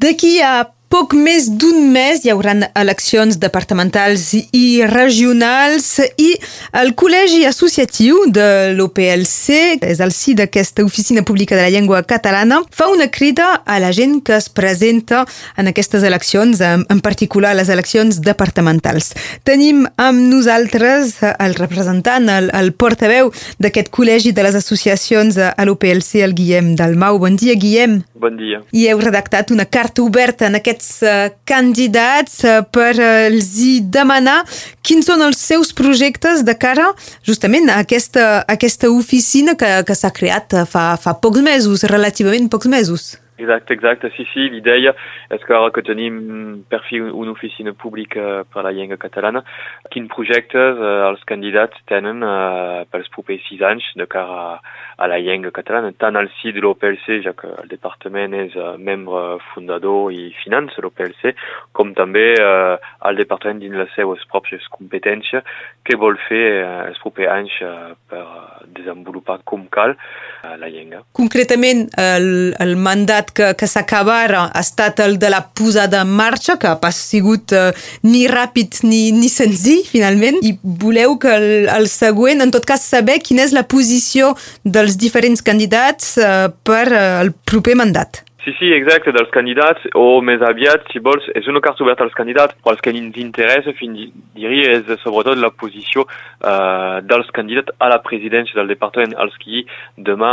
Daqui a poc més d'un mes hi haurà eleccions departamentals i regionals i el Col·legi Associatiu de l'OPLC, és el si d'aquesta Oficina Pública de la Llengua Catalana, fa una crida a la gent que es presenta en aquestes eleccions, en particular les eleccions departamentals. Tenim amb nosaltres el representant, el, el portaveu d'aquest Col·legi de les Associacions a l'OPLC, el Guillem Dalmau. Bon dia, Guillem. Bon dia. I heu redactat una carta oberta en aquests candidats uh, per uh, els hi demanar quins són els seus projectes de cara justament a aquesta, a aquesta oficina que, que s'ha creat fa, fa pocs mesos, relativament pocs mesos. Exacte, exacte. Sí, sí, l'idea és que ara que tenim per fi una oficina pública per a la llengua catalana, quins projectes eh, els candidats tenen eh, pels propers sis anys de cara a, a la llengua catalana, tant al si de l'OPLC, ja que el departament és uh, membre fundador i finança l'OPLC, com també uh, el departament dins les seues pròpies competències, que vol fer uh, els propers anys uh, per desenvolupar com cal la llengua. Concretament, el, el mandat que, que s'acaba ha estat el de la posada en marxa, que ha sigut uh, ni ràpid ni, ni senzill, finalment, i voleu que el, el següent, en tot cas, saber quina és la posició dels diferents candidats uh, per uh, el proper mandat. Sí, sí, exacte, dels candidats, o més aviat, si vols, és una carta oberta als candidats, però el que ens interessa, fins diria, és sobretot la posició uh, dels candidats a la presidència del departament, els qui demà,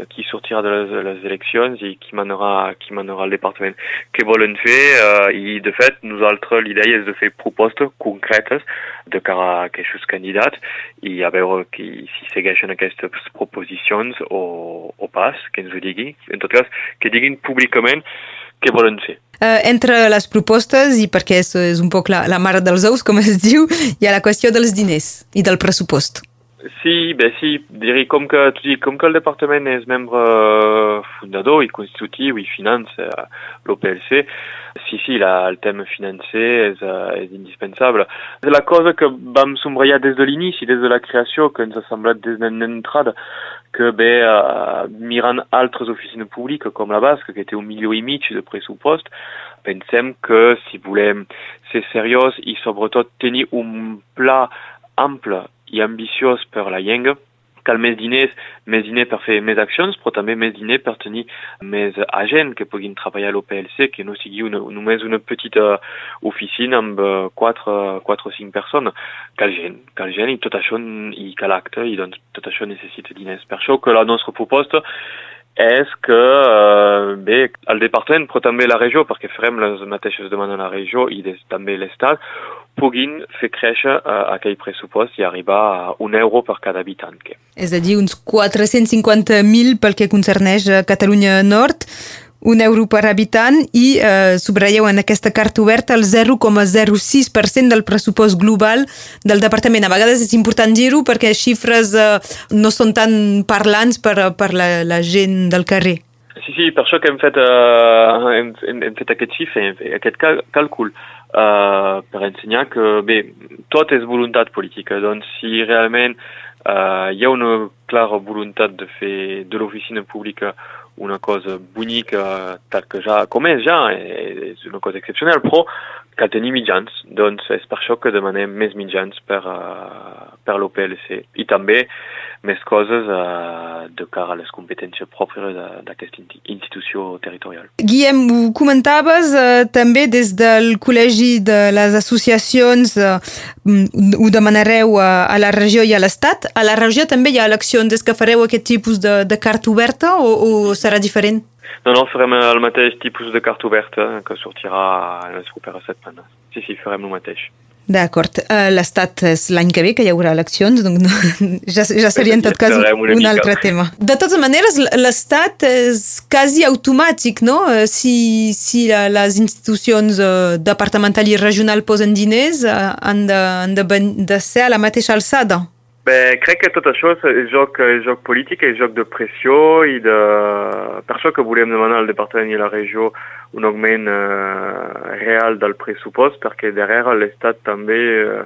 uh, qui sortirà de les, les eleccions i qui manarà, qui manarà el departament. Què volen fer? Uh, I, de fet, nosaltres l'idea és de fer propostes concretes de cara a aquests candidats i a veure qui, si segueixen aquestes proposicions o, o pas, que ens ho digui. En tot cas, que diguin dient públicament què volen fer. Uh, entre les propostes, i perquè és, és un poc la, la mare dels ous, com es diu, hi ha la qüestió dels diners i del pressupost. Sí, bé, sí, diria com que, com que el departament és membre fundador i constitutiu i finança l'OPLC, sí, sí, la, el tema financer és, indispensable. És la cosa que vam sombrellar des de l'inici, des de la creació, que ens ha semblat des de l'entrada, que bé, uh, mirant altres oficines públiques com la Basque, que té un milió i mig de pressupost, pensem que si volem ser seriós i sobretot tenir un pla ample i ambiciós per la llengua, cal més diners, més diners per fer més accions, però també més diners per tenir més agents que puguin treballar a l'OPLC, que no sigui una, només una petita oficina amb quatre, quatre o cinc persones. Cal gent, cal gent i tot això, i cal acte, i doncs tot això necessita diners. Per això que la nostra proposta és que eh, bé, el departament, però també la regió, perquè farem les mateixes demandes a la regió i des, també l'Estat, puguin fer créixer uh, aquell pressupost i arribar a un euro per cada habitant. Que. És a dir, uns 450.000 pel que concerneix a Catalunya Nord, un euro per habitant i eh, subratlleu en aquesta carta oberta el 0,06% del pressupost global del departament. A vegades és important dir-ho perquè xifres eh, no són tan parlants per, per la, la gent del carrer. Sí, sí, per això que hem fet, uh, hem, hem, hem fet aquest xifre, aquest cal càlcul, uh, per ensenyar que, bé, tot és voluntat política. Doncs, si realment uh, hi ha una clara voluntat de fer de l'oficina pública una cosa bonica tal que ja, com és ja, és una cosa excepcional, però cal tenir mitjans, doncs és per això que demanem més mitjans per, uh, per l'OPLC i també més coses uh, de cara a les competències pròpies d'aquesta institució territorial. Guillem, ho comentaves uh, també des del Col·legi de les Associacions, uh, ho demanareu a, a la regió i a l'Estat. A la regió també hi ha eleccions, és que fareu aquest tipus de, de carta oberta o, o serà diferent? No, no, farem el mateix tipus de carta oberta que sortirà en les properes setmanes. Sí, sí, farem el mateix. D'acord. Uh, L'Estat és l'any que ve que hi haurà eleccions, doncs no, ja, ja seria en tot cas un, un altre tema. De totes maneres, l'Estat és quasi automàtic, no? Eh, si, si les institucions departamental i regional posen diners, han, de, han de, de ser a la mateixa alçada. Bé, crec que tot això és joc, és joc polític, és joc de pressió i de... Per això que volem demanar al departament i la regió un augment uh, real del pressupost, perquè darrere l'Estat també uh,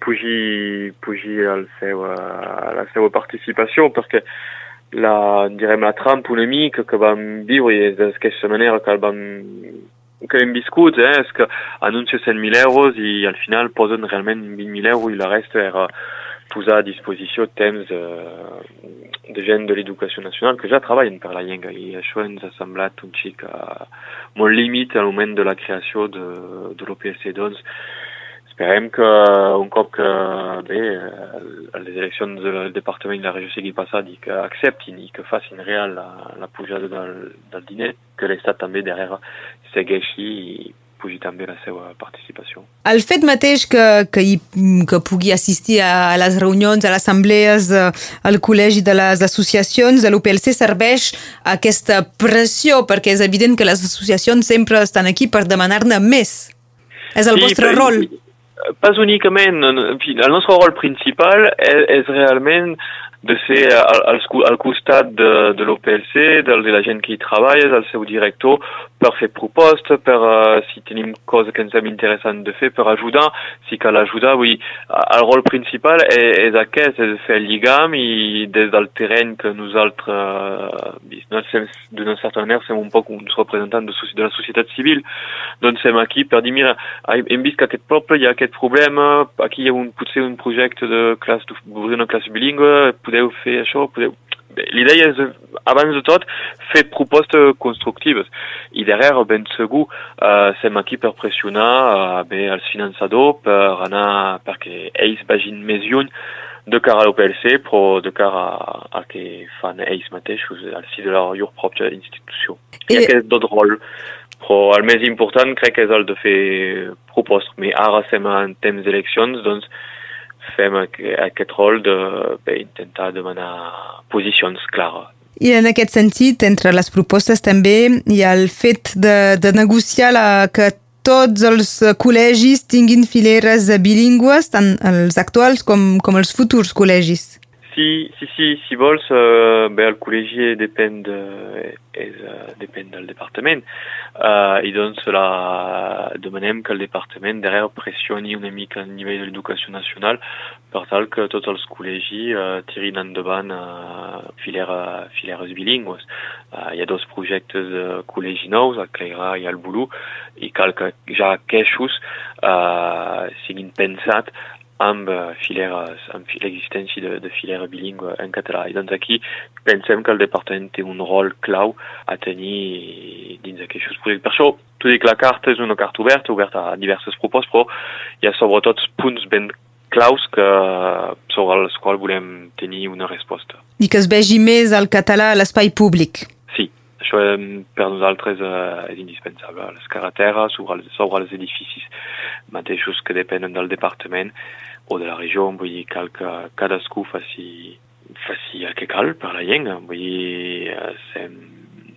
pugi, pugi al seu, uh, a la seva participació, perquè la, direm, la trempa una mica que vam viure d'aquesta manera que el vam que hem viscut, eh, és que anuncia 100.000 euros i al final posen realment 20.000 euros i la resta era posar a disposició temps de, de gent de l'educació nacional que ja treballen per la llengua i això ens ha semblat un xic uh, molt límit moment de la creació de, de l'OPLC. Doncs esperem que les eleccions del departament de la regió sigui passat i que acceptin i que facin real la, la pujada del, del diner, que l'Estat també darrere segueixi i pugi també la seva participació. El fet mateix que, que, hi, que pugui assistir a les reunions, a les assemblees, al col·legi de les associacions de l'UPLC serveix aquesta pressió, perquè és evident que les associacions sempre estan aquí per demanar-ne més. És el sí, vostre però, rol. pas únicament, el nostre rol principal és, és realment de ser al, al, costat de, de l'OPLC, de, de la gent que hi treballa, del seu director, per fer propostes, per uh, si tenim coses que ens sembla interessant de fer, per ajudar, si cal ajudar, vull el rol principal és, és aquest, és fer el lligam i des del terreny que nosaltres, uh, d'una certa manera, som un poc uns representants de, de la societat civil, doncs som aquí per dir, mira, hem vist que aquest poble hi ha aquest problema, aquí hi ha un, potser un projecte de classe, d'obrir una classe bilingüe, això, podeu... L'idea és, abans de tot, fer propostes constructives. I darrere, ben segur, uh, som aquí per pressionar uh, bé els finançadors per anar, perquè ells vagin més lluny de cara a l'OPLC, però de cara a, a que fan ells mateixos al si de la llur pròpia institució. I, aquest d'autre rol. Però el més important crec que és el de fer propostes. Mais ara som en temps d'eleccions, doncs fem aquest rol d'intentar de, demanar posicions clares. I en aquest sentit, entre les propostes també hi ha el fet de, de negociar la, que tots els col·legis tinguin fileres bilingües, tant els actuals com, com els futurs col·legis. Si, si, si, si vols, euh, ben, le collégier dépend, euh, eh, eh, dépend du département. Euh, et donc, cela demanem que le département, derrière, pressionne une mica au niveau de l'éducation nationale, per tal que tots els col·legis eh, tirin endavant eh, filera, fileres bilingües. Eh, hi ha dos de col·legi nous, a Cleirà i al Bolú, i cal que ja aquests eh, amb fileres, amb l'existència de, de fileres bilingües en català. I doncs aquí pensem que el departament té un rol clau a tenir dins d'aquests projectes. Per això, i que la carta és una carta oberta, oberta a diverses propostes, però hi ha sobretot punts ben claus que, sobre els quals volem tenir una resposta. I que es vegi més el català a l'espai públic. Això per nosaltres eh, és indispensable. Les carreteres, sobre els, sobre els edificis mateixos que depenen del departament, o de la regió, vull dir, cal que cadascú faci, faci el que cal per la llengua, vull dir, eh, sem,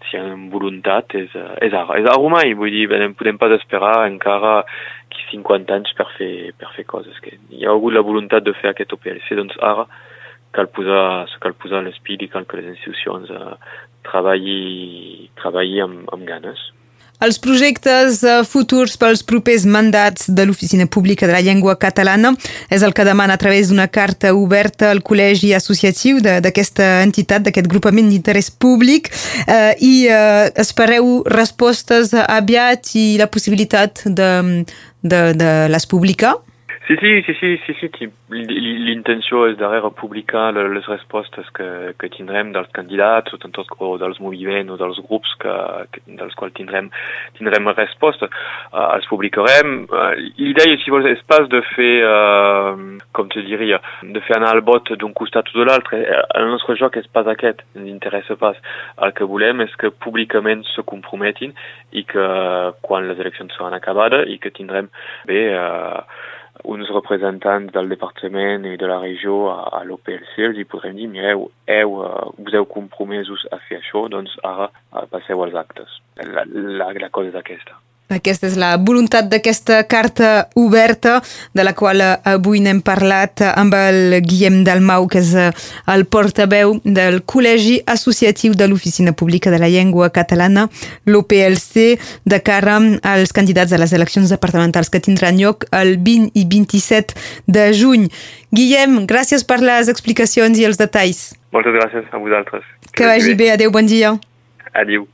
si hi ha voluntat és, eh, és ara, és ara mai, vull dir, no podem pas esperar encara 50 anys per fer, per fer coses, que hi ha hagut la voluntat de fer aquest OPLC, doncs ara cal posar, cal posar l'espit i cal que les institucions uh, treballi, treballi amb, amb ganes. Els projectes eh, futurs pels propers mandats de l'Oficina Pública de la Llengua Catalana és el que demana a través d'una carta oberta al col·legi associatiu d'aquesta entitat, d'aquest grupament d'interès públic eh, i eh, espereu respostes aviat i la possibilitat de, de, de les publicar? Sì, sì, sì, sì, sì, sì ti, l'intenzione è dare a pubblicare le risposte che, che tindrem dal candidato, tanto o dal movimento, o dal gruppo che, che, dal quale tindrem, tindrem risposte, uh, les publicarem. Uh, L'idea si vuole spazio di fare, uh, come ti diria, di fare un albot d'un costato o dall'altro. Il eh, nostro gioco è pas aquest, non interessa pas. El que volem és que públicament se comprometin i que quan les eleccions seran acabades i que tindrem bé uh, uns representants del departament i de la regió a, a l'OPLC els hi podrem dir, mireu, heu, uh, us heu compromesos a fer això, doncs als actes. La, la, la cosa és aquesta. Aquesta és la voluntat d'aquesta carta oberta de la qual eh, avui n'hem parlat amb el Guillem Dalmau, que és eh, el portaveu del Col·legi Associatiu de l'Oficina Pública de la Llengua Catalana, l'OPLC, de cara als candidats a les eleccions departamentals que tindran lloc el 20 i 27 de juny. Guillem, gràcies per les explicacions i els detalls. Moltes gràcies a vosaltres. Que, que vagi bé. Adéu, bon dia. Adéu.